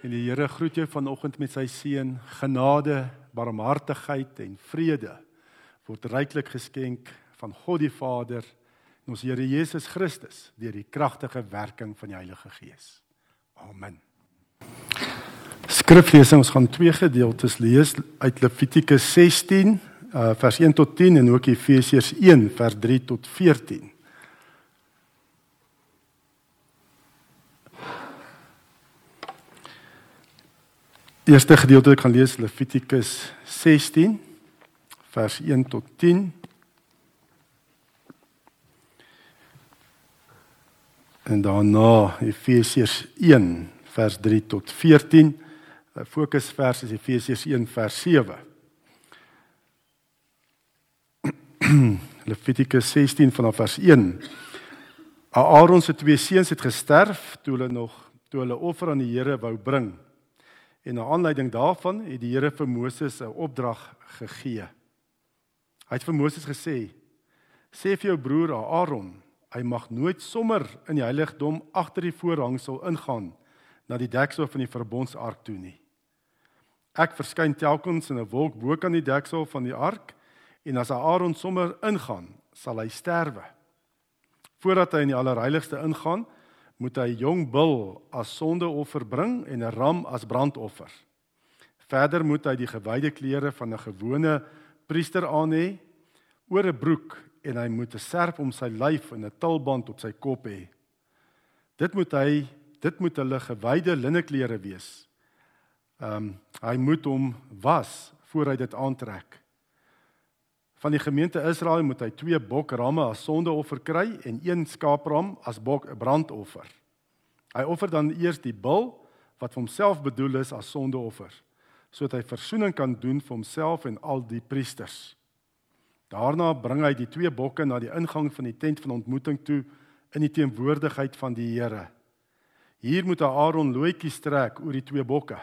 En die Here groet jou vanoggend met sy seën, genade, barmhartigheid en vrede word ryklik geskenk van God die Vader en ons Here Jesus Christus deur die kragtige werking van die Heilige Gees. Amen. Skriflesing ons gaan twee gedeeltes lees uit Levitikus 16 uh, vers 1 tot 10 en ook Efesiërs 1 vers 3 tot 14. Eerste gedeelte ek gaan lees Levitikus 16 vers 1 tot 10. En daarna Efesiërs 1 vers 3 tot 14. 'n Fokusvers is Efesiërs 1 vers 7. Levitikus 16 vanaf vers 1. Aaron se twee seuns het gesterf toe hulle nog toe hulle offer aan die Here wou bring. En na aanleiding daarvan het die Here vir Moses 'n opdrag gegee. Hy het vir Moses gesê: "Sê vir jou broer Aaron, hy mag nooit sommer in die heiligdom agter die voorhangsel ingaan na die deksel van die verbondsark toe nie. Ek verskyn telkens in 'n wolk bo kan die deksel van die ark en as Aaron sommer ingaan, sal hy sterwe. Voordat hy in die allerheiligste ingaan, moet hy jong bul as sondeoffer bring en 'n ram as brandoffer. Verder moet hy die gewyde klere van 'n gewone priester aan hê, oor 'n broek en hy moet 'n serp om sy lyf en 'n tulband op sy kop hê. Dit moet hy dit moet hulle gewyde linneklere wees. Ehm um, hy moet hom was voor hy dit aantrek. Van die gemeente Israel moet hy twee bokramme as sondeoffer kry en een skaapram as bok brandoffer. Hy offer dan eers die bul wat vir homself bedoel is as sondeoffer, sodat hy verzoening kan doen vir homself en al die priesters. Daarna bring hy die twee bokke na die ingang van die tent van ontmoeting toe in die teenwoordigheid van die Here. Hier moet Aaron loetjies trek oor die twee bokke.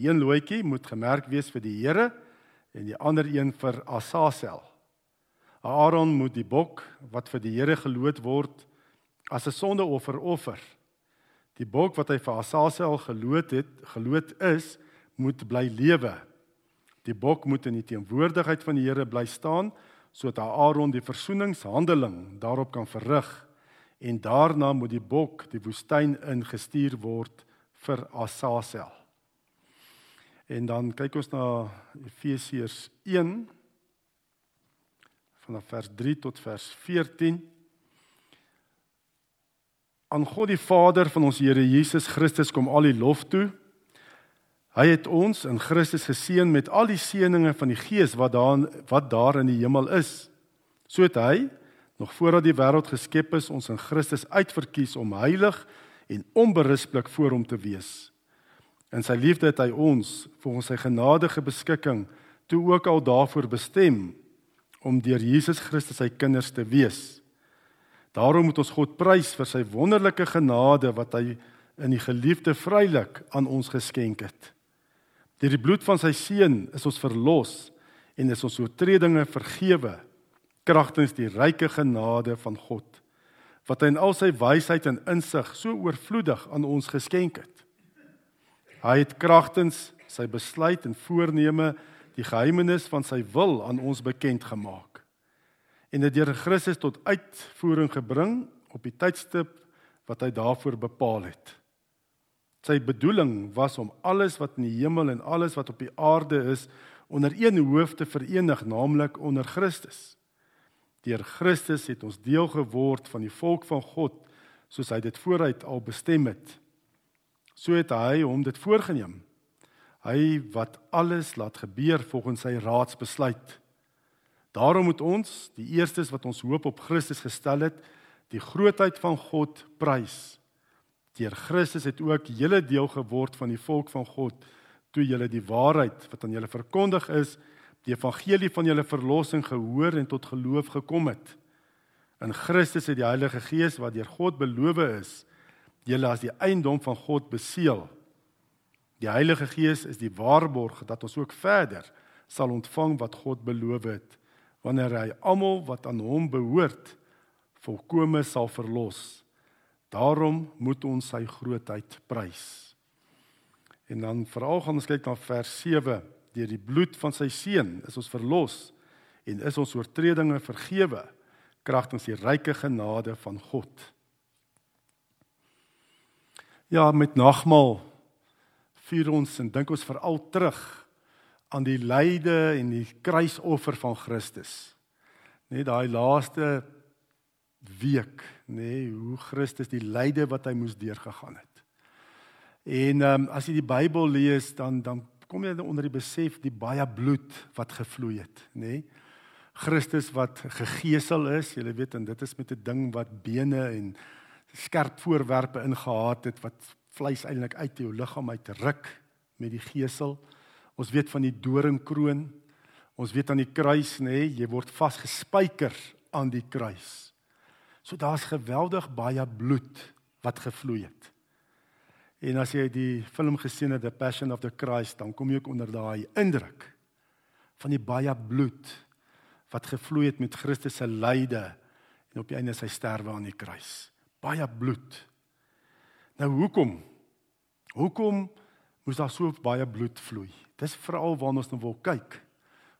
Die een loetjie moet gemerk wees vir die Here en die ander een vir Asasel. Aaron moet die bok wat vir die Here geloot word as 'n sondeoffer offer. Die bok wat hy vir Asasel geloot het, geloot is, moet bly lewe. Die bok moet in die teenwoordigheid van die Here bly staan sodat Aaron die versoeningshandeling daarop kan verrig en daarna moet die bok die woestyn ingestuur word vir Asasel. En dan kyk ons na Efesiërs 1 vanaf vers 3 tot vers 14. Aan God die Vader van ons Here Jesus Christus kom al die lof toe. Hy het ons in Christus geseën met al die seënings van die Gees wat daar wat daar in die hemel is. So het hy nog voordat die wêreld geskep is ons in Christus uitverkies om heilig en onberispelik voor hom te wees. In sy liefde het hy ons volgens sy genadige beskikking toe ook al daarvoor bestem om deur Jesus Christus sy kinders te wees. Daarom moet ons God prys vir sy wonderlike genade wat hy in die geliefde vrylik aan ons geskenk het. Deur die bloed van sy seun is ons verlos en is ons oortredinge vergewe kragtens die ryke genade van God wat hy in al sy wysheid en insig so oorvloedig aan ons geskenk het. Hy het kragtens sy besluit en voorneme die geheimenis van sy wil aan ons bekend gemaak. En dit deur Christus tot uitvoering gebring op die tydstip wat hy daarvoor bepaal het. Sy bedoeling was om alles wat in die hemel en alles wat op die aarde is onder een hoof te verenig, naamlik onder Christus. Deur Christus het ons deel geword van die volk van God soos hy dit vooruit al bestem het. So het hy hom dit voorgenem. Hy wat alles laat gebeur volgens sy raadsbesluit. Daarom moet ons, die eerstes wat ons hoop op Christus gestel het, die grootheid van God prys. Deur Christus het ook julle deel geword van die volk van God toe julle die waarheid wat aan julle verkondig is, die evangelie van julle verlossing gehoor en tot geloof gekom het. In Christus het die Heilige Gees wat deur God beloof is, julle as die eiendom van God beseël. Die Heilige Gees is die waarborg dat ons ook verder sal ontvang wat God beloof het wanneer hy almal wat aan hom behoort volkome sal verlos. Daarom moet ons sy grootheid prys. En dan veral gaan ons kyk na vers 7. Deur die bloed van sy seun is ons verlos en is ons oortredinge vergewe kragtens die ryke genade van God. Ja, met nagmaal vier ons en dink ons veral terug aan die lyde en die kruisoffer van Christus. Net daai laaste week, nê, nee, hoe Christus die lyde wat hy moes deurgegaan het. En ehm um, as jy die Bybel lees, dan dan kom jy onder die besef die baie bloed wat gevloei het, nê? Nee. Christus wat gegeesel is, jy weet en dit is met 'n ding wat bene en skerp voorwerpe ingehaat het wat vleis eintlik uit jou liggaam uit ruk met die gesel. Ons weet van die doringkroon. Ons weet aan die kruis, nê, nee, jy word vasgespijker aan die kruis. So daar's geweldig baie bloed wat gevloei het. En as jy die film gesien het The Passion of the Christ, dan kom jy ook onder daai indruk van die baie bloed wat gevloei het met Christus se lyde en op die einde sy sterwe aan die kruis. Baie bloed. Nou hoekom? Hoekom moes daar so baie bloed vloei? Dis veral waarna ons nou wil kyk.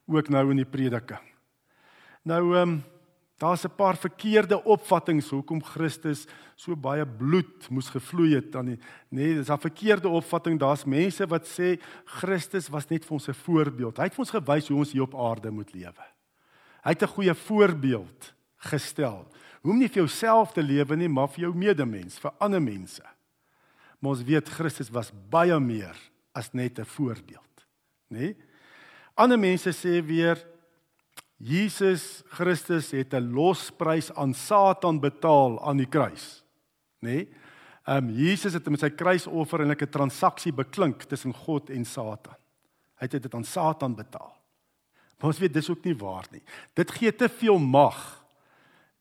Ook nou in die prediking. Nou ehm um, Daar's 'n paar verkeerde opvattinge hoekom Christus so baie bloed moes gevloei het dan nie. Nee, dis 'n verkeerde opvatting. Daar's mense wat sê Christus was net vir ons 'n voorbeeld. Hy het vir ons gewys hoe ons hier op aarde moet lewe. Hy het 'n goeie voorbeeld gestel. Hoe om nie vir jouself te lewe nie, maar vir jou medemens, vir ander mense. Maar ons weet Christus was baie meer as net 'n voorbeeld, nê? Nee? Ander mense sê weer Jesus Christus het 'n losprys aan Satan betaal aan die kruis. Nê? Nee? Ehm um, Jesus het met sy kruisoffer 'n lekker transaksie beklink tussen God en Satan. Hy het dit aan Satan betaal. Maar ons weet dis ook nie waar nie. Dit gee te veel mag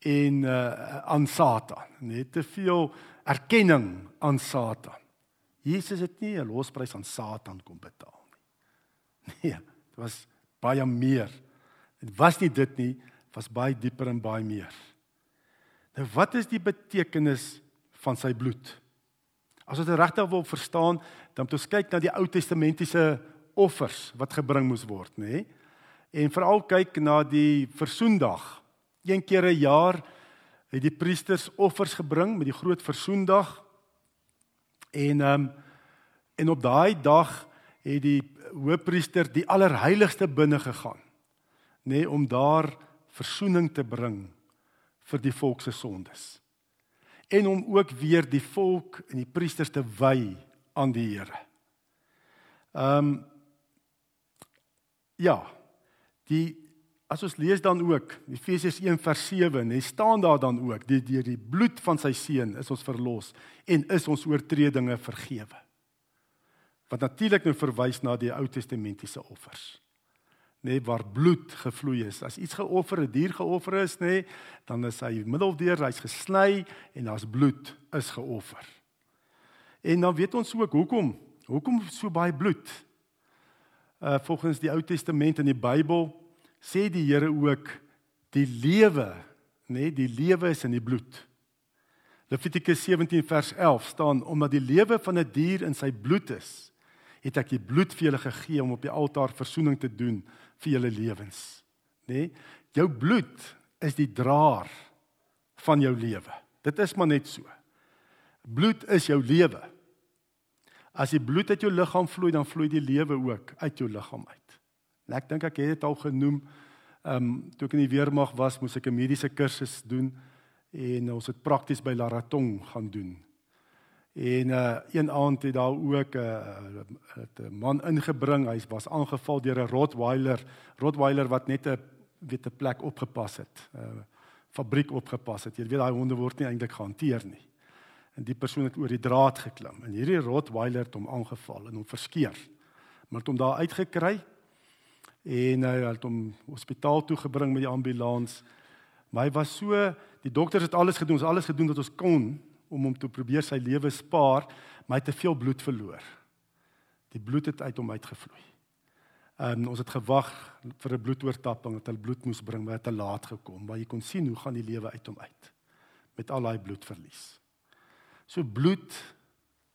en uh aan Satan, net te veel erkenning aan Satan. Jesus het nie 'n losprys aan Satan kom betaal nie. Nee, dit was baie meer Dit was nie dit nie, was baie dieper en baie meer. Nou wat is die betekenis van sy bloed? As ons dit regtig wil verstaan, dan moet ons kyk na die Ou Testamentiese offers wat gebring moes word, nê? En veral kyk na die versoendag. Een keer 'n jaar het die priesters offers gebring met die groot versoendag. En ehm um, en op daai dag het die hoofpriester die allerheiligste binne gegaan nê nee, om daar verzoening te bring vir die volk se sondes. En om ook weer die volk en die priesters te wy aan die Here. Ehm um, ja, die as ons lees dan ook Efesiërs 1 vers 7, nê, staan daar dan ook die deur die bloed van sy seun is ons verlos en is ons oortredinge vergewe. Wat natuurlik nou verwys na die Ou Testamentiese offers nê nee, waar bloed gevloei is. As iets geoffer, 'n dier geoffer is, nê, nee, dan is hy middeldeur, hy's gesny en daar's bloed is geoffer. En dan weet ons ook hoekom, hoekom so baie bloed? Uh volgens die Ou Testament in die Bybel sê die Here ook die lewe, nê, nee, die lewe is in die bloed. Levitikus 17 vers 11 staan omdat die lewe van 'n die dier in sy bloed is, het ek die bloed vir julle gegee om op die altaar verzoening te doen vir julle lewens, nê? Nee? Jou bloed is die draer van jou lewe. Dit is maar net so. Bloed is jou lewe. As die bloed uit jou liggaam vloei, dan vloei die lewe ook uit jou liggaam uit. En ek dink ek het dit al genoem. Ehm um, toe ek in die weermag was, moes ek 'n mediese kursus doen en ons het prakties by Laraton gaan doen. En uh een aand het daar ook 'n uh, uh, 'n man ingebring. Hy was aangeval deur 'n Rottweiler, Rottweiler wat net 'n weet 'n plek opgepas het. 'n uh, Fabriek opgepas het. Jy weet daai honde word nie eintlik gehanteer nie. En die persoon het oor die draad geklim en hierdie Rottweiler het hom aangeval en hom verskeer. Maar het hom daar uitgekry en hy het hom hospitaal toe gebring met die ambulans. Maar hy was so, die dokters het alles gedoen, ons alles gedoen wat ons kon om hom te probeer sy lewe spaar, maar hy het te veel bloed verloor. Die bloed het uit hom uitgevloei. En ons het gewag vir 'n bloedoortapping dat hy bloed moes bring, maar dit het te laat gekom. Maar jy kon sien hoe gaan die lewe uit hom uit met al daai bloedverlies. So bloed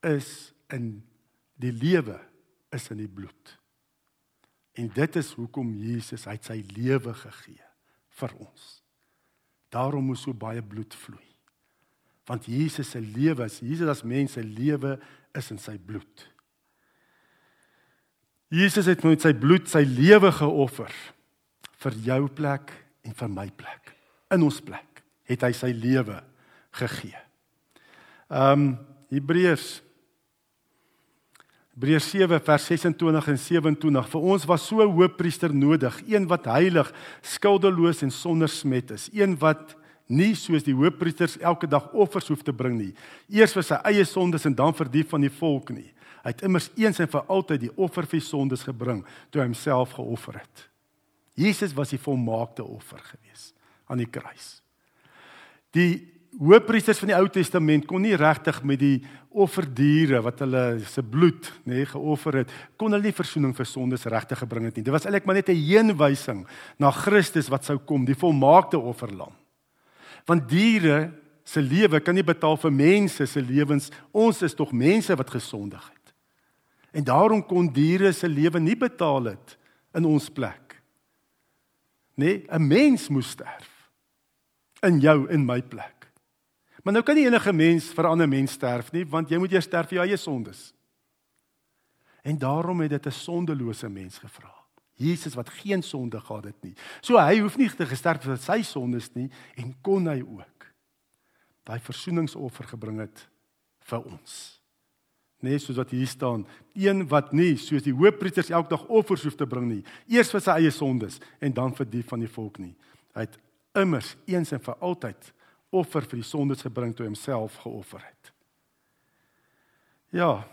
is in Die lewe is in die bloed. En dit is hoekom Jesus uit sy lewe gegee vir ons. Daarom moes so baie bloed vloei. Want Jesus se lewe, Jesus as mens se lewe is in sy bloed. Jesus het met sy bloed sy lewe geoffer vir jou plek en vir my plek. In ons plek het hy sy lewe gegee. Um Hebreërs Hebreërs 7 vers 26 en 27 vir ons was so 'n hoëpriester nodig, een wat heilig, skuldeloos en sonder smet is, een wat nie soos die hoëpriesters elke dag offers hoef te bring nie, eers vir sy eie sondes en dan vir die van die volk nie. Hy het immers eens en vir altyd die offer vir sondes gebring toe hy homself geoffer het. Jesus was die volmaakte offer gewees aan die kruis. Die hoëpriesters van die Ou Testament kon nie regtig met die offerdiere wat hulle se bloed nê nee, geoffer het, kon hulle nie verzoening vir sondes regtig gebring het nie. Dit was eintlik maar net 'n heenwysing na Christus wat sou kom, die volmaakte offerlam. Want diere se lewe kan nie betaal vir mense se lewens. Ons is tog mense wat gesondig het. En daarom kon diere se lewe nie betaal het in ons plek. Nee, 'n mens moes sterf in jou en my plek. Maar nou kan nie enige mens vir 'n ander mens sterf nie, want jy moet eers sterf vir jou eie sondes. En daarom het dit 'n sondelose mens gevra. Jesus wat geen sonde gehad het nie. So hy hoef nie te gesterf vir sy sondes nie en kon hy ook daai versoeningsoffer gebring het vir ons. Net soos wat hier staan, een wat nie soos die hoofpriesters elke dag offers hoef te bring nie, eers vir sy eie sondes en dan vir die van die volk nie. Hy het immers eens en vir altyd offer vir die sondes gebring toe homself geoffer het. Ja.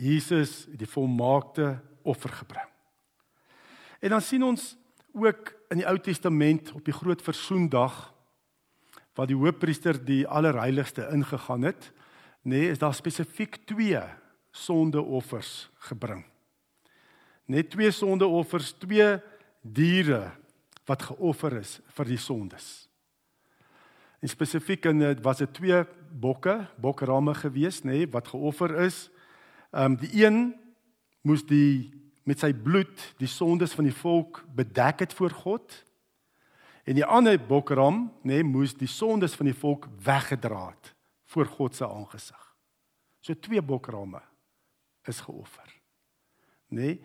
Jesus het die volmaakte offer gebring. En dan sien ons ook in die Ou Testament op die groot versoendag wat die hoofpriester die allerheiligste ingegaan het, nê, nee, is daar spesifiek twee sondeoffers gebring. Net twee sondeoffers, twee diere wat geoffer is vir die sondes. En spesifiek in dit was dit twee bokke, bokramme gewees, nê, nee, wat geoffer is. Ehm um, die een moes die met sy bloed die sondes van die volk bedek het voor God. En die ander bokram, nê, nee, moes die sondes van die volk weggedra het voor God se aangesig. So twee bokramme is geoffer. Nê? Nee,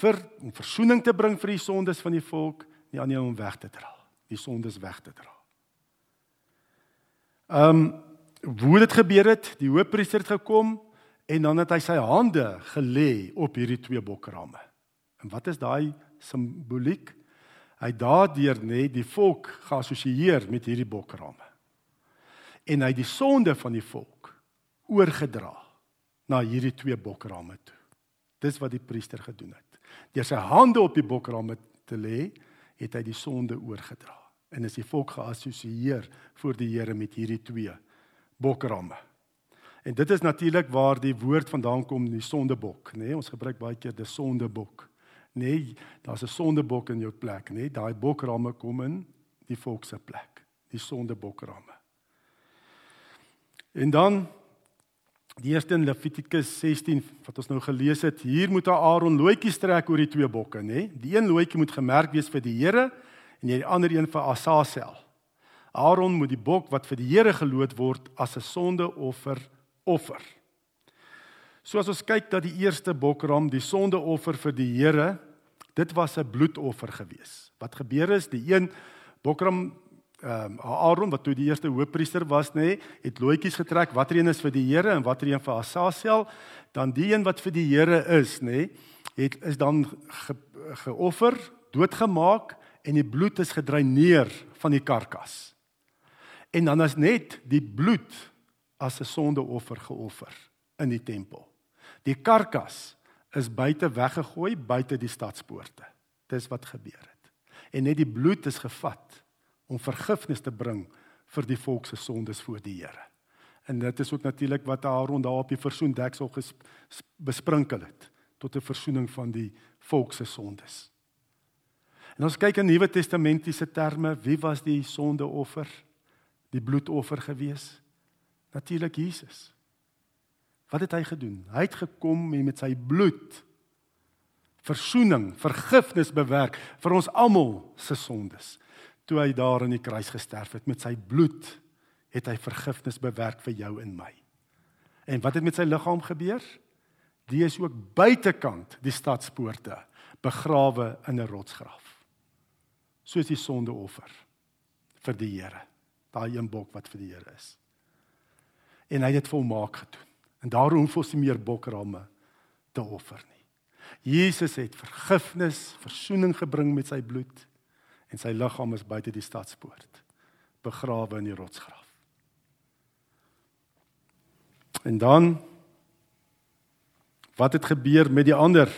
vir om verzoening te bring vir die sondes van die volk, nie aan hom weg te dra, die sondes weg te dra. Ehm um, hoe dit gebeur het, die hoofpriester het gekom en dan het hy sy hande gelê op hierdie twee bokramme. En wat is daai simboliek? Hy daardeur nê die volk geassosieer met hierdie bokramme. En hy die sonde van die volk oorgedra na hierdie twee bokramme toe. Dis wat die priester gedoen het. Deur sy hande op die bokramme te lê, het hy die sonde oorgedra en is die volk geassosieer voor die Here met hierdie twee bokramme. En dit is natuurlik waar die woord vandaan kom, die sondebok, nê? Nee, ons gebruik baie keer die sondebok. Nee, daar's 'n sondebok in jou plek, nê? Nee, Daai bokramme kom in die volk se plek, die sondebokramme. En dan die eerste in Levitikus 16 wat ons nou gelees het, hier moet Aaron loetjies trek oor die twee bokke, nê? Nee? Die een loetjie moet gemerk wees vir die Here en jy die ander een vir Asasel. Aaron moet die bok wat vir die Here geloot word as 'n sondeoffer offer. So as ons kyk dat die eerste bokram, die sondeoffer vir die Here, dit was 'n bloedoffer gewees. Wat gebeur is die een bokram ehm um, Aaron wat toe die eerste hoofpriester was nê, nee, het loetjies getrek, watter een is vir die Here en watter een vir Asasel, dan die een wat vir die Here is nê, nee, het is dan ge, geoffer, doodgemaak en die bloed is gedreineer van die karkas. En dan is net die bloed as 'n sondeoffer geoffer in die tempel. Die karkas is buite weggegooi buite die stadspoorte. Dis wat gebeur het. En net die bloed is gevat om vergifnis te bring vir die volk se sondes voor die Here. En dit is ook natuurlik wat Aaron daar op die versoendeksel besprinkel het tot 'n versoening van die volk se sondes. En ons kyk in Nuwe Testamentiese terme, wie was die sondeoffer? Die bloedoffer gewees? Natuurlik Jesus. Wat het hy gedoen? Hy het gekom en met sy bloed verzoening, vergifnis bewerk vir ons almal se sondes. Toe hy daar aan die kruis gesterf het met sy bloed, het hy vergifnis bewerk vir jou en my. En wat het met sy liggaam gebeur? Die is ook buitekant die stadspoorte, begrawe in 'n rotsgraf. Soos die sondeoffer vir die Here, daai een bok wat vir die Here is. En hy het dit volmaak gedoen. En daarom hoef ons nie meer bokramme te offer nie. Jesus het vergifnis, verzoening gebring met sy bloed en sy liggaam is buite die stadspoort, begrawe in die rotsgraf. En dan wat het gebeur met die ander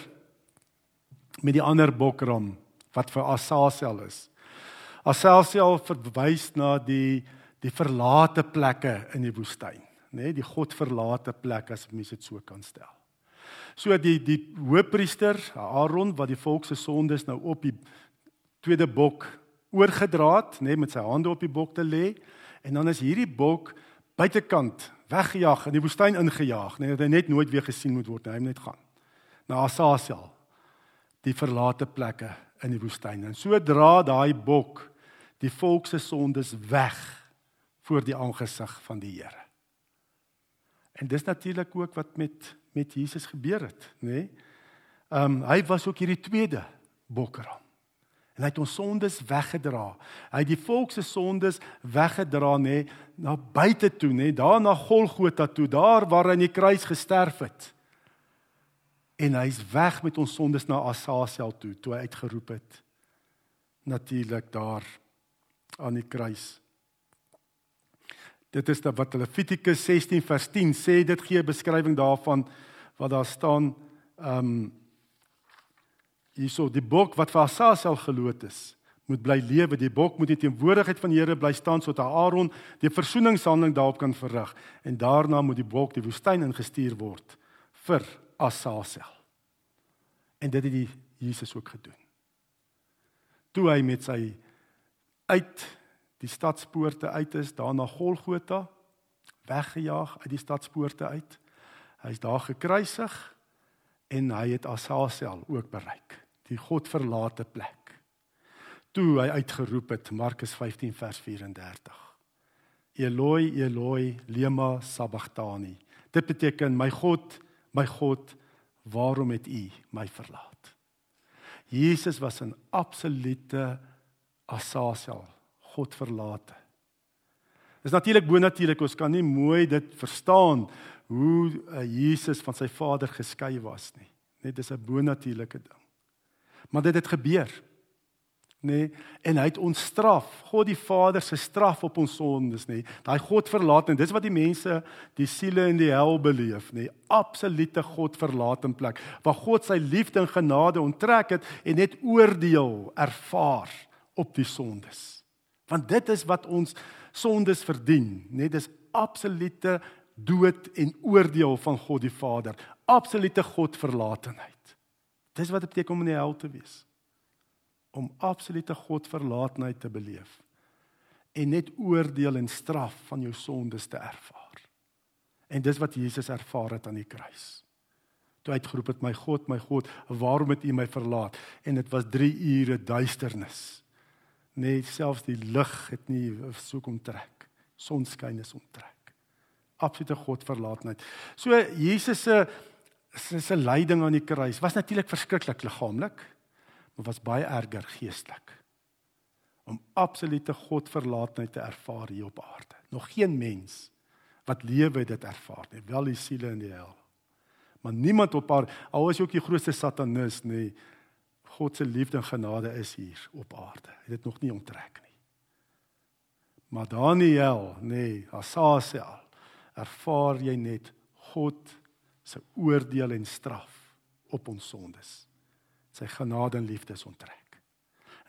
met die ander bokram wat vir Asasiel is? Asasiel verwys na die die verlate plekke in die woestyn, nê, nee, die God verlate plek as mens dit so kan stel. So die die hoofpriester Aaron wat die volk se sondes nou op die tweede bok oorgedra het, nê, met sy hande op die bok te lê, en dan is hierdie bok buitekant weggejaag in die woestyn ingejaag, nê, dat hy net nooit weer gesien moet word hy moet net gaan na Asasiel, die verlate plekke in die woestyn. En so dra daai bok die volk se sondes weg voor die aangesig van die Here. En dis natuurlik ook wat met met Jesus gebeur het, nê? Nee? Ehm um, hy was ook hierdie tweede bokram. En hy het ons sondes weggedra. Hy het die volk se sondes weggedra nê nee, na buite toe nê, nee, daar na Golgotha toe, daar waar hy aan die kruis gesterf het. En hy's weg met ons sondes na Asasiel toe, toe hy uitgeroep het. Natuurlik daar aan die kruis. Dit is wat Levitikus 16 vers 10 sê, dit gee 'n beskrywing daarvan wat daar staan ehm um, hierso die bok wat vir Asasel geloot is moet bly lewe die bok moet in teenwoordigheid van die Here bly staan sodat Aaron die versoeningshandeling daarop kan verrig en daarna moet die bok die woestyn ingestuur word vir Asasel en dit het die Jesus ook gedoen toe hy met sy uit die stadspoorte uit is daar na Golgotha weggejaag uit die stadspoorte uit Hy's daar gekruisig en hy het Asasel ook bereik, die godverlate plek. Toe hy uitgeroep het Markus 15 vers 34. Eloi Eloi lema sabachthani. Dit beteken my God, my God, waarom het U my verlaat? Jesus was 'n absolute Asasel, godverlate. Dis natuurlik bo natuurlik, ons kan nie mooi dit verstaan hoe uh, Jesus van sy Vader geskei was nie. Net dis 'n bonatuurlike ding. Maar dit het gebeur. Nê? En hy het ons straf, God die Vader se straf op ons sondes, nê. Daai God verlaat en dis wat die mense, die siele in die hel beleef, nê. Absolute God verlaat in plek waar God sy liefde en genade onttrek het en net oordeel ervaar op die sondes. Want dit is wat ons sondes verdien, nê. Dis absolute dood en oordeel van God die Vader, absolute godverlatenheid. Dis wat dit beteken om in die hel te wees. Om absolute godverlatenheid te beleef en net oordeel en straf van jou sondes te ervaar. En dis wat Jesus ervaar het aan die kruis. Toe hy uitgeroep het my God, my God, waarom het U my verlaat? En dit was 3 ure duisternis. Net selfs die lig het nie so kom trek. Sonskyn is onttrek absolute godverlatenheid. So Jesus se se lyding aan die kruis was natuurlik verskriklik liggaamlik, maar was baie erger geestelik. Om absolute godverlatenheid te ervaar hier op aarde. Nog geen mens wat lewe dit ervaar nie, wel die siele in die hel. Maar niemand op aarde, al is jy ook die grootste satanis, nê, God se liefde en genade is hier op aarde. Hy het dit nog nie onttrek nie. Maar Daniel, nê, Asasiel ervaar jy net God se oordeel en straf op ons sondes. Sy genade en liefde onttrek.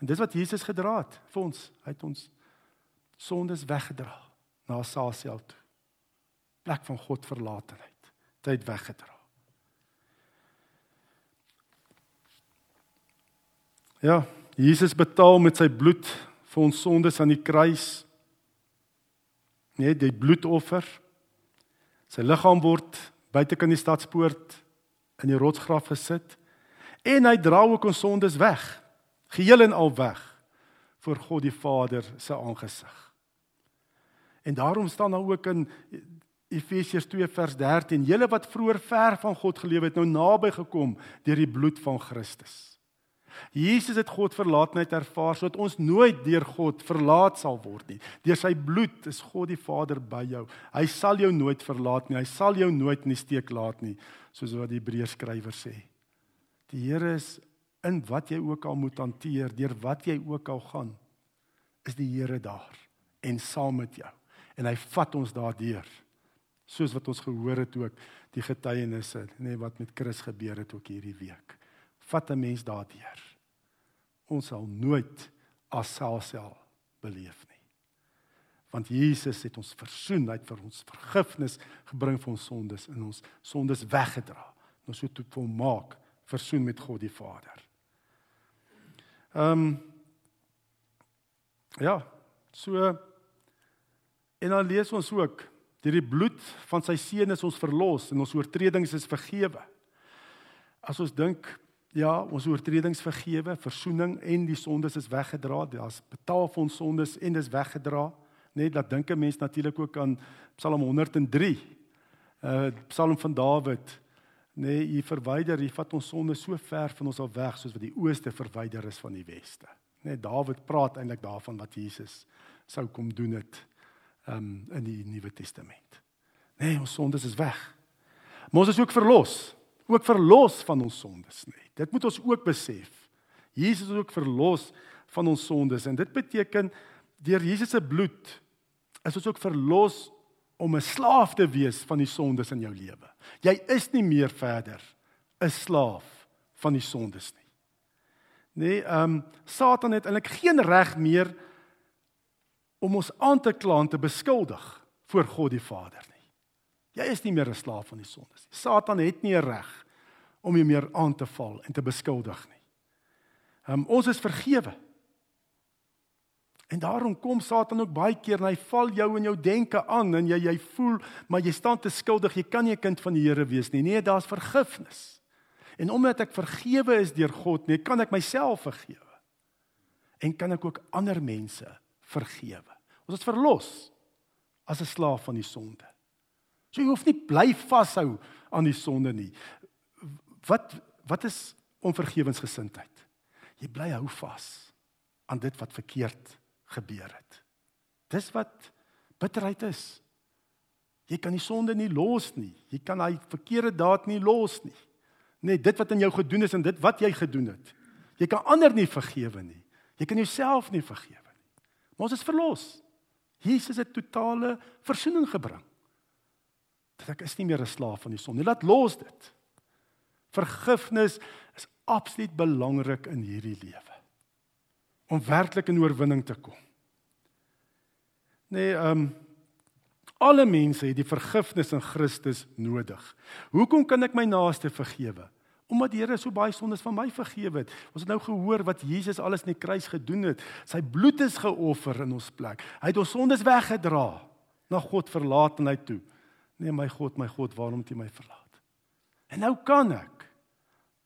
En dis wat Jesus gedra het vir ons. Hy het ons sondes weggedra na Sasiel toe. Plek van God verlatenheid. Tyd weggedra. Ja, Jesus betaal met sy bloed vir ons sondes aan die kruis. Nee, die bloedoffer Sy liggaam word buite kan die stadspoort in die rotsgraf gesit en hy dra ook ons sondes weg, geheel en al weg voor God die Vader se aangesig. En daarom staan daar ook in Efesiërs 2 vers 13: "Julle wat vroeër ver van God geleef het, nou naby gekom deur die bloed van Christus." Jesus het God verlaatheid ervaar sodat ons nooit deur God verlaat sal word nie. Deur sy bloed is God die Vader by jou. Hy sal jou nooit verlaat nie. Hy sal jou nooit in die steek laat nie, soos wat die Hebreërs skrywer sê. Die Here is in wat jy ook al moet hanteer, deur wat jy ook al gaan, is die Here daar en saam met jou. En hy vat ons daardeur soos wat ons gehoor het ook die getuienisse nê nee, wat met Chris gebeur het ook hierdie week. Vat 'n mens daardeur. Ons sal nooit aselfsel beleef nie. Want Jesus het ons versoen, hy het vir ons vergifnis gebring vir ons sondes en ons sondes weggedra. Ons so toe volmaak versoen met God die Vader. Ehm um, Ja, so en dan lees ons ook Deur die bloed van sy seun is ons verlos en ons oortredings is vergewe. As ons dink, ja, ons oortredings vergewe, verzoening en die sondes is weggedra, daar's betaal vir ons sondes en dis weggedra. Net dat dink 'n mens natuurlik ook aan Psalm 103. Uh Psalm van Dawid. Nee, u verwyder, u vat ons sondes so ver van ons af weg soos wat die ooste verwyder is van die weste. Net Dawid praat eintlik daarvan wat Jesus sou kom doen het um, in die Nuwe Testament. Nee, ons sondes is weg. Ons is ook verlos, ook verlos van ons sondes, nê. Nee. Dit moet ons ook besef. Jesus is ook verlos van ons sondes en dit beteken deur Jesus se bloed is ons ook verlos om 'n slaaf te wees van die sondes in jou lewe. Jy is nie meer verder 'n slaaf van die sondes nie. Nee, ehm um, Satan het eintlik geen reg meer om ons aan te kla en te beskuldig voor God die Vader nie. Jy is nie meer 'n slaaf van die sonde nie. Satan het nie 'n reg om jou meer aan te val en te beskuldig nie. Um, ons is vergewe. En daarom kom Satan ook baie keer en hy val jou in jou denke aan en jy jy voel maar jy staan te skuldig, jy kan nie 'n kind van die Here wees nie. Nee, daar's vergifnis. En omdat ek vergewe is deur God, nee, kan ek myself vergewe. En kan ek ook ander mense vergewe. Ons is verlos as 'n slaaf van die sonde. So jy hoef nie bly vashou aan die sonde nie. Wat wat is onvergewensgesindheid? Jy bly hou vas aan dit wat verkeerd gebeur het. Dis wat bitterheid is. Jy kan die sonde nie los nie. Jy kan daai verkeerde daad nie los nie. Net dit wat aan jou gedoen is en dit wat jy gedoen het. Jy kan ander nie vergewe nie. Jy kan jouself nie vergewe. Maar ons is verlos. Jesus het totale verzoening gebring. Dat ek is nie meer 'n slaaf van die sonde. Laat los dit. Vergifnis is absoluut belangrik in hierdie lewe. Om werklik in oorwinning te kom. Nee, ehm um, alle mense het die vergifnis in Christus nodig. Hoekom kan ek my naaste vergewe? Omdat die Here so baie sondes van my vergewe het. Ons het nou gehoor wat Jesus alles in die kruis gedoen het. Sy bloed is geoffer in ons plek. Hy het ons sondes weggedra na God verlaat en hy toe. Nee my God, my God, waarom het U my verlaat? En nou kan ek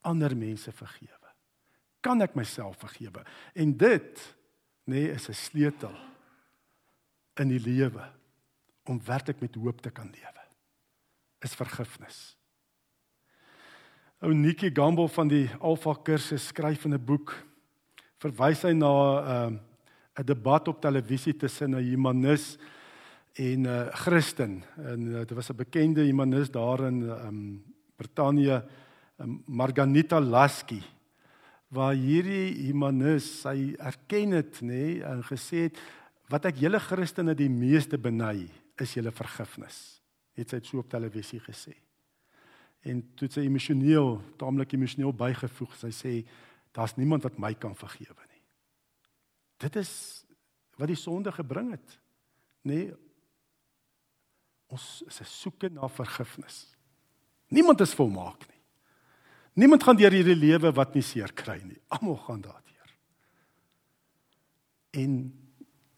ander mense vergewe. Kan ek myself vergewe? En dit nê nee, is 'n sleutel in die lewe om werklik met hoop te kan lewe. Is vergifnis. Ou Nikki Gamble van die Alpha kursus skryf in 'n boek verwys hy na 'n uh, 'n debat op televisie tussen 'n humanis en 'n uh, Christen en uh, dit was 'n bekende humanis daar in um, Brittanje um, Marganita Lasky waar hierdie humanis sy erken het nê nee, en gesê het wat ek julle Christene die meeste beny is julle vergifnis het sy dit so op televisie gesê en toe sy emosioneel, taamlik emosioneel bygevoeg. Sy sê daar's niemand wat my kan vergewe nie. Dit is wat die sonde gebring het. Nê? Nee, ons is 'n soeke na vergifnis. Niemand is volmaak nie. Niemand gaan deur hierdie lewe wat nie seer kry nie. Almal gaan daardeur. En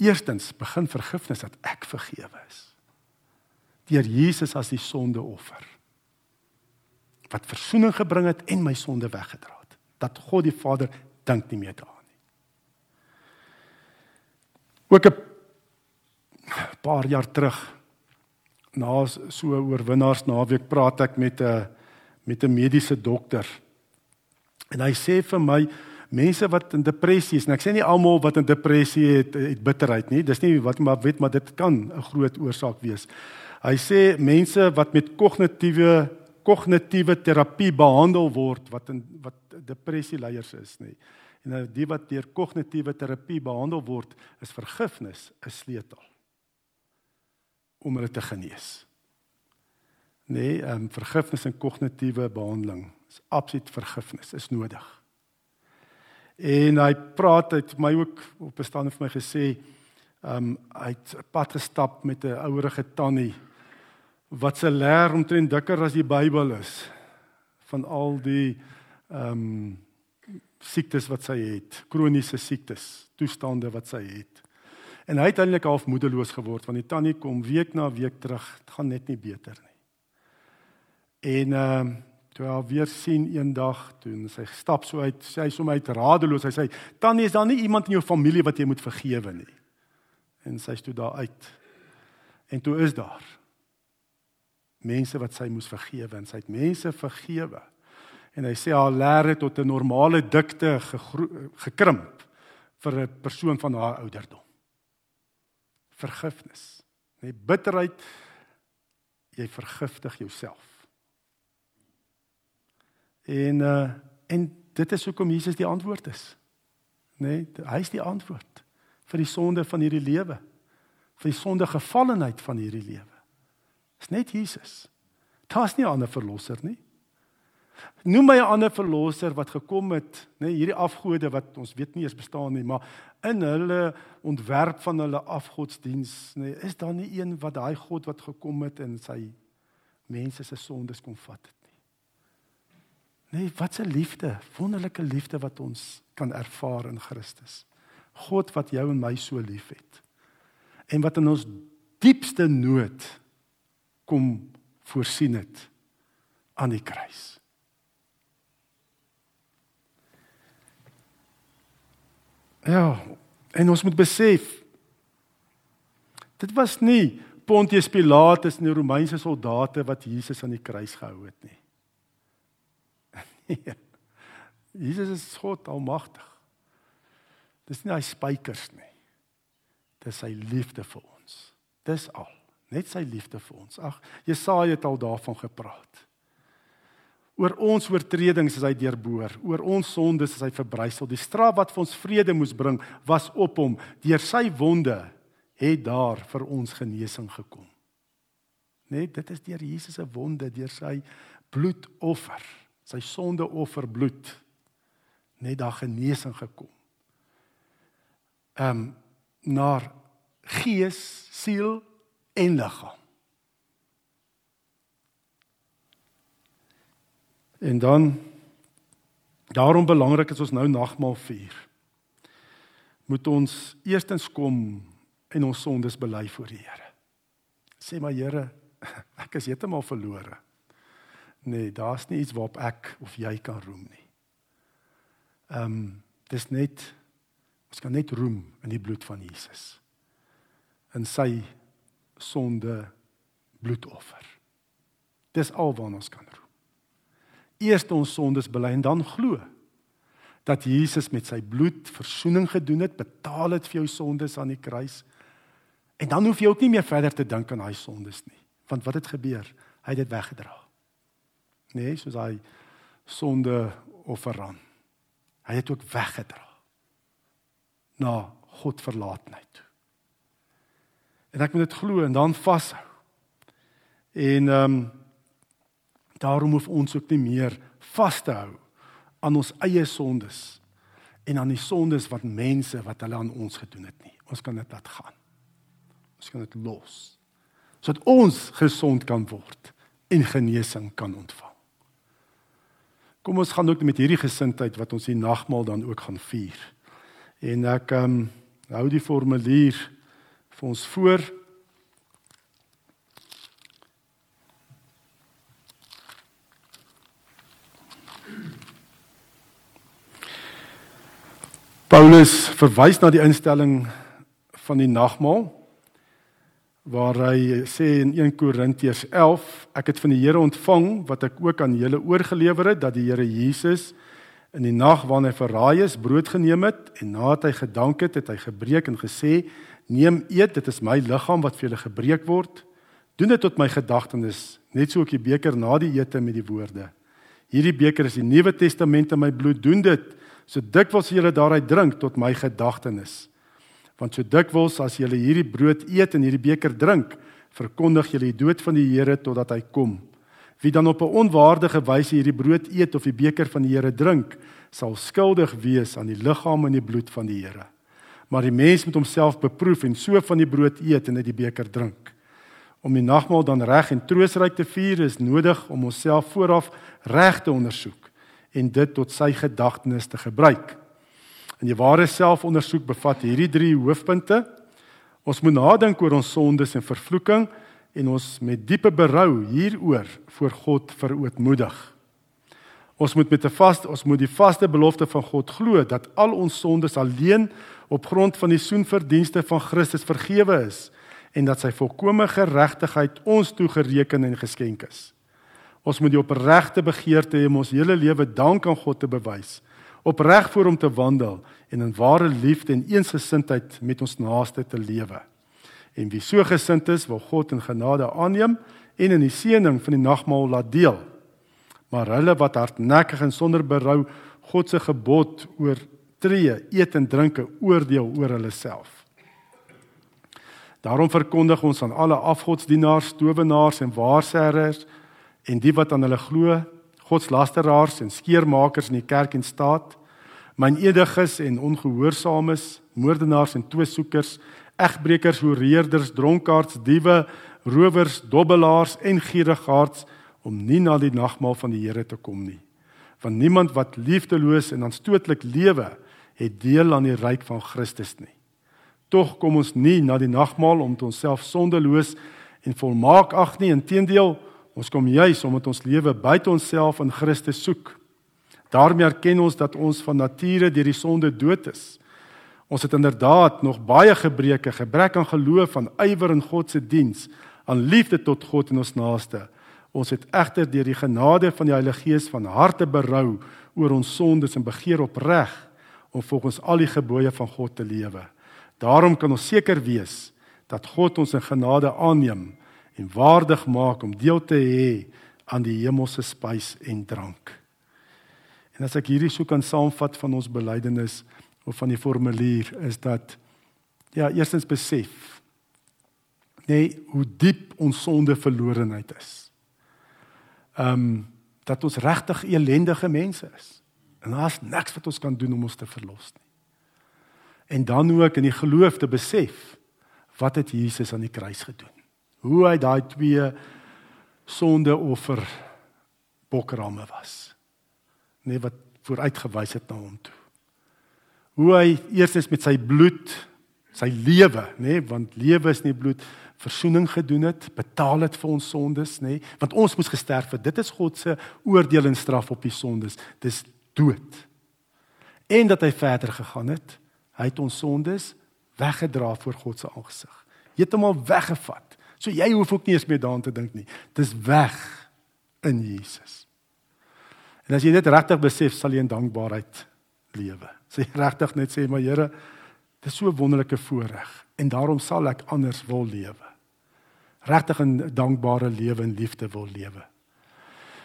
eerstens begin vergifnis dat ek vergewe is. Deur Jesus as die sondeoffer wat verzoening gebring het en my sonde weggedra het. Dat God die Vader dink nie meer daaraan nie. Ook 'n paar jaar terug na so 'n oorwinnaars naweek praat ek met 'n met 'n mediese dokter. En hy sê vir my mense wat in depressie is en ek sê nie almal wat in depressie het het bitterheid nie. Dis nie wat maar weet maar dit kan 'n groot oorsaak wees. Hy sê mense wat met kognitiewe kognitiewe terapie behandel word wat in wat depressie leiers is nê. En nou die wat deur kognitiewe terapie behandel word, is vergifnis 'n sleutel om hulle te genees. Nee, ehm um, vergifnis en kognitiewe behandeling is absoluut vergifnis is nodig. En hy praat uit my ook op 'n stand vir my gesê, ehm um, hy het 'n pad gestap met 'n ouerige tannie wat se leer omtrent dikker as die Bybel is van al die ehm um, siektes wat sy het, kroniese siektes, toestande wat sy het. En hy het eintlik half moedeloos geword want die tannie kom week na week terug, dit gaan net nie beter nie. En ehm uh, toe hy weer sien eendag toe sy stap so uit, sê hy sommer uit radeloos, hy sê tannie is daar nie iemand in jou familie wat jy moet vergewe nie. En sy stoot daar uit. En toe is daar mense wat sy moes vergewe en sy het mense vergewe. En hy sê haar leer het tot 'n normale dikte gekrimp vir 'n persoon van haar ouderdom vergifnis. Nee, bitterheid jy vergiftig jouself. En uh en dit is hoekom Jesus die antwoord is. Nê, nee, hy is die antwoord vir die sonde van hierdie lewe. vir die sonde gevallenheid van hierdie lewe. Dis net Jesus. Daar's nie 'n ander verlosser nie. Noem my 'n ander verlosser wat gekom het, nê, nee, hierdie afgode wat ons weet nie eens bestaan nie, maar in hulle ontwerp van hulle afgodsdiens, nê, nee, is daar nie een wat daai God wat gekom het en sy mense se sondes kom vat het. Nee, wat 'n liefde, wonderlike liefde wat ons kan ervaar in Christus. God wat jou en my so liefhet. En wat in ons diepste nood kom voorsien het aan die kruis. Ja, en ons moet besef dit was nie Pontius Pilatus en die Romeinse soldate wat Jesus aan die kruis gehou het nie. Nee. Jesus is God almagtig. Dis nie hy spykers nie. Dis sy liefde vir ons. Dis al. Net sy liefde vir ons. Ag, Jesaja het al daarvan gepraat. Oor ons oortredings is hy deurboor, oor ons sondes is hy verbrysel. Die straf wat vir ons vrede moes bring, was op hom. Deur sy wonde het daar vir ons genesing gekom. Net dit is deur Jesus se wonde, deur sy bloedoffer, sy sondeoffer bloed, net daar genesing gekom. Ehm um, na gees, siel en liggaam. En dan daarom belangrik is ons nou nagmaal vier. Moet ons eerstens kom en ons sondes bely voor die Here. Sê maar Here, ek is heeltemal verlore. Nee, daar's nie iets waarop ek of jy kan roem nie. Ehm um, dis net ons kan net roem in die bloed van Jesus. In sy sonde bloedoffer. Dis alwaar ons kan roem eers ons sondes bely en dan glo dat Jesus met sy bloed verzoening gedoen het, betaal het vir jou sondes aan die kruis. En dan hoef jy ook nie meer verder te dink aan daai sondes nie, want wat het gebeur? Hy het dit weggedra. Nee, soos hy sonde offeran. Hy het ook weggedra na God verlaatheid. En ek moet dit glo en dan vashou. En ehm um, Daarom hoef ons ook nie meer vas te hou aan ons eie sondes en aan die sondes wat mense wat hulle aan ons gedoen het nie. Ons kan dit laat gaan. Ons kan dit los sodat ons gesond kan word en genesing kan ontvang. Kom ons gaan ook met hierdie gesindheid wat ons die nagmaal dan ook gaan vier. En ek ehm um, hou die formulier vir ons voor. Paulus verwys na die instelling van die nagmaal waar hy sê in 1 Korintiërs 11 ek het van die Here ontvang wat ek ook aan julle oorgelewer het dat die Here Jesus in die nag wanneer hy verraai is brood geneem het en nadat hy gedank het het hy gebreek en gesê neem eet dit is my liggaam wat vir julle gebreek word. Doen dit tot my gedagtenis net so ook die beker na die ete met die woorde. Hierdie beker is die nuwe testament in my bloed doen dit so dikwels julle daaruit drink tot my gedagtenis Want so dikwels as julle hierdie brood eet en hierdie beker drink, verkondig julle die dood van die Here totdat hy kom. Wie dan op 'n onwaardige wyse hierdie brood eet of die beker van die Here drink, sal skuldig wees aan die liggaam en die bloed van die Here. Maar die mens moet homself beproef en so van die brood eet en uit die beker drink. Om die nagmaal dan reg en troosryk te vier is nodig om onsself vooraf reg te ondersoek en dit tot sy gedagtenis te gebruik. En die ware selfondersoek bevat hierdie drie hoofpunte. Ons moet nadink oor ons sondes en vervloeking en ons met diepe berou hieroor voor God verootmoedig. Ons moet met 'n vas ons moet die vaste belofte van God glo dat al ons sondes alleen op grond van die soenverdienste van Christus vergewe is en dat sy volkomme geregtigheid ons toegereken en geskenk is. Ons moet die opregte begeerte hê om ons hele lewe dank aan God te bewys opreg voor hom te wandel en in ware liefde en eensgesindheid met ons naaste te lewe. En wie so gesind is, wil God in genade aanneem en in die seëning van die nagmaal laat deel. Maar hulle wat hardnekkig en sonder berou God se gebod oortree, eet en drinke oordeel oor hulle self. Daarom verkondig ons aan alle afgodsdienaars, towenaars en waarsêers en die wat aan hulle glo godslasteraars en skeermakers in die kerk en staat, myn ediges en ongehoorsaames, moordenaars en twissoekers, egbreekers, hoereerders, dronkaards, diewe, rowers, dobbelaars en gierigaards om nie na die nagmaal van die Here te kom nie. Want niemand wat liefdeloos en aanstootlik lewe, het deel aan die ryk van Christus nie. Tog kom ons nie na die nagmaal om onsself sondeloos en volmaak ag nie, inteendeel Ons kom juis omdat ons lewe buite onsself in Christus soek. Daarmee erken ons dat ons van nature deur die sonde dood is. Ons het inderdaad nog baie gebreke, gebrek aan geloof, aan ywer in God se diens, aan liefde tot God en ons naaste. Ons het egter deur die genade van die Heilige Gees van harte berou oor ons sondes en begeer opreg om volgens al die gebooie van God te lewe. Daarom kan ons seker wees dat God ons in genade aanneem en waardig maak om deel te hê aan die hemelse spys en drank. En as ek hierdie so kan saamvat van ons belydenis of van die formulier is dat ja, eerstens besef nee hoe diep ons sonde verlorenheid is. Ehm um, dat ons regtig elendige mense is. En daar's niks wat ons kan doen om ons te verlos nie. En dan ook in die geloof te besef wat het Jesus aan die kruis gedoen? Hoe hy daai twee sondeoffer bokramme was. Nee wat vooruitgewys het na hom toe. Hoe hy eers met sy bloed, sy lewe, nê, nee, want lewe is nie bloed, verzoening gedoen het, betaal het vir ons sondes, nê, nee, want ons moes gesterf het. Dit is God se oordeel en straf op die sondes. Dis dood. En dat hy verder gegaan het, hy het ons sondes weggedra voor God se aangesig. Hy het hom al weggevat. So jy hoef ook nie eens meer daaraan te dink nie. Dis weg in Jesus. En as jy dit regtig besef, sal jy in dankbaarheid lewe. Sê regtig net sê maar Here, dit is so 'n wonderlike voorreg en daarom sal ek anders wil lewe. Regtig 'n dankbare lewe en liefde wil lewe.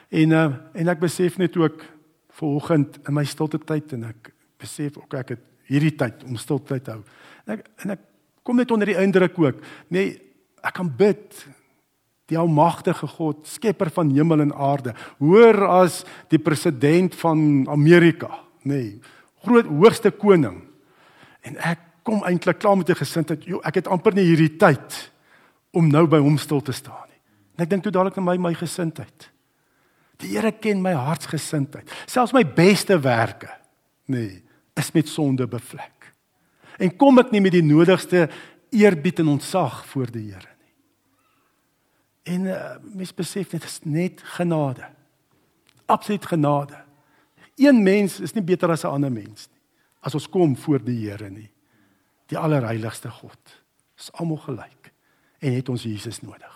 En uh, en ek besef net ook vanoggend in my stilte tyd en ek besef ook ek het hierdie tyd om stilte te hou. En ek en ek kom net onder die indruk ook, nê, nee, ek kan bid die almagtige God, skepper van hemel en aarde, hoër as die president van Amerika, nê, nee, groot hoogste koning. En ek kom eintlik klaar met 'n gesindheid, joh, ek het amper nie hierdie tyd om nou by hom stil te staan nie. En ek dink toe dadelik aan my my gesindheid. Die Here ken my hartsgesindheid. Selfs my beste werke, nê, nee, is met sonde bevlek. En kom ek nie met die nodigste eerbied en ontzag voor die Here nie. En uh, mens besef dit is net genade. Absoluut genade. Een mens is nie beter as 'n ander mens nie. as ons kom voor die Here nie. Die allerheiligste God. Is almal gelyk en het ons Jesus nodig.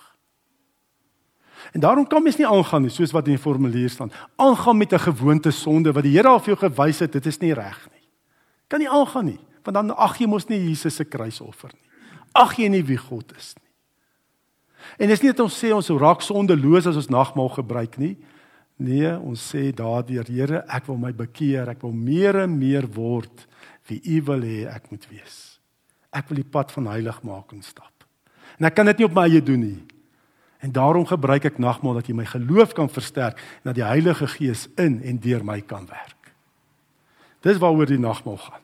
En daarom kan mens nie aangaan nie soos wat in die formulier staan. Aangaan met 'n gewoonte sonde wat die Here al vir jou gewys het, dit is nie reg nie. Kan nie aangaan nie, want dan ag jy mos nie Jesus se kruisoffer nie. Ag jy nie wie God is nie. En dis nie dat ons sê ons raak sondeloos as ons nagmaal gebruik nie. Nee, ons sê daardeur Here, ek wil my bekeer, ek wil meer en meer word wie U wil hê ek moet wees. Ek wil die pad van heiligmaking stap. En ek kan dit nie op my eie doen nie. En daarom gebruik ek nagmaal dat jy my geloof kan versterk en dat die Heilige Gees in en deur my kan werk. Dis waaroor die nagmaal gaan.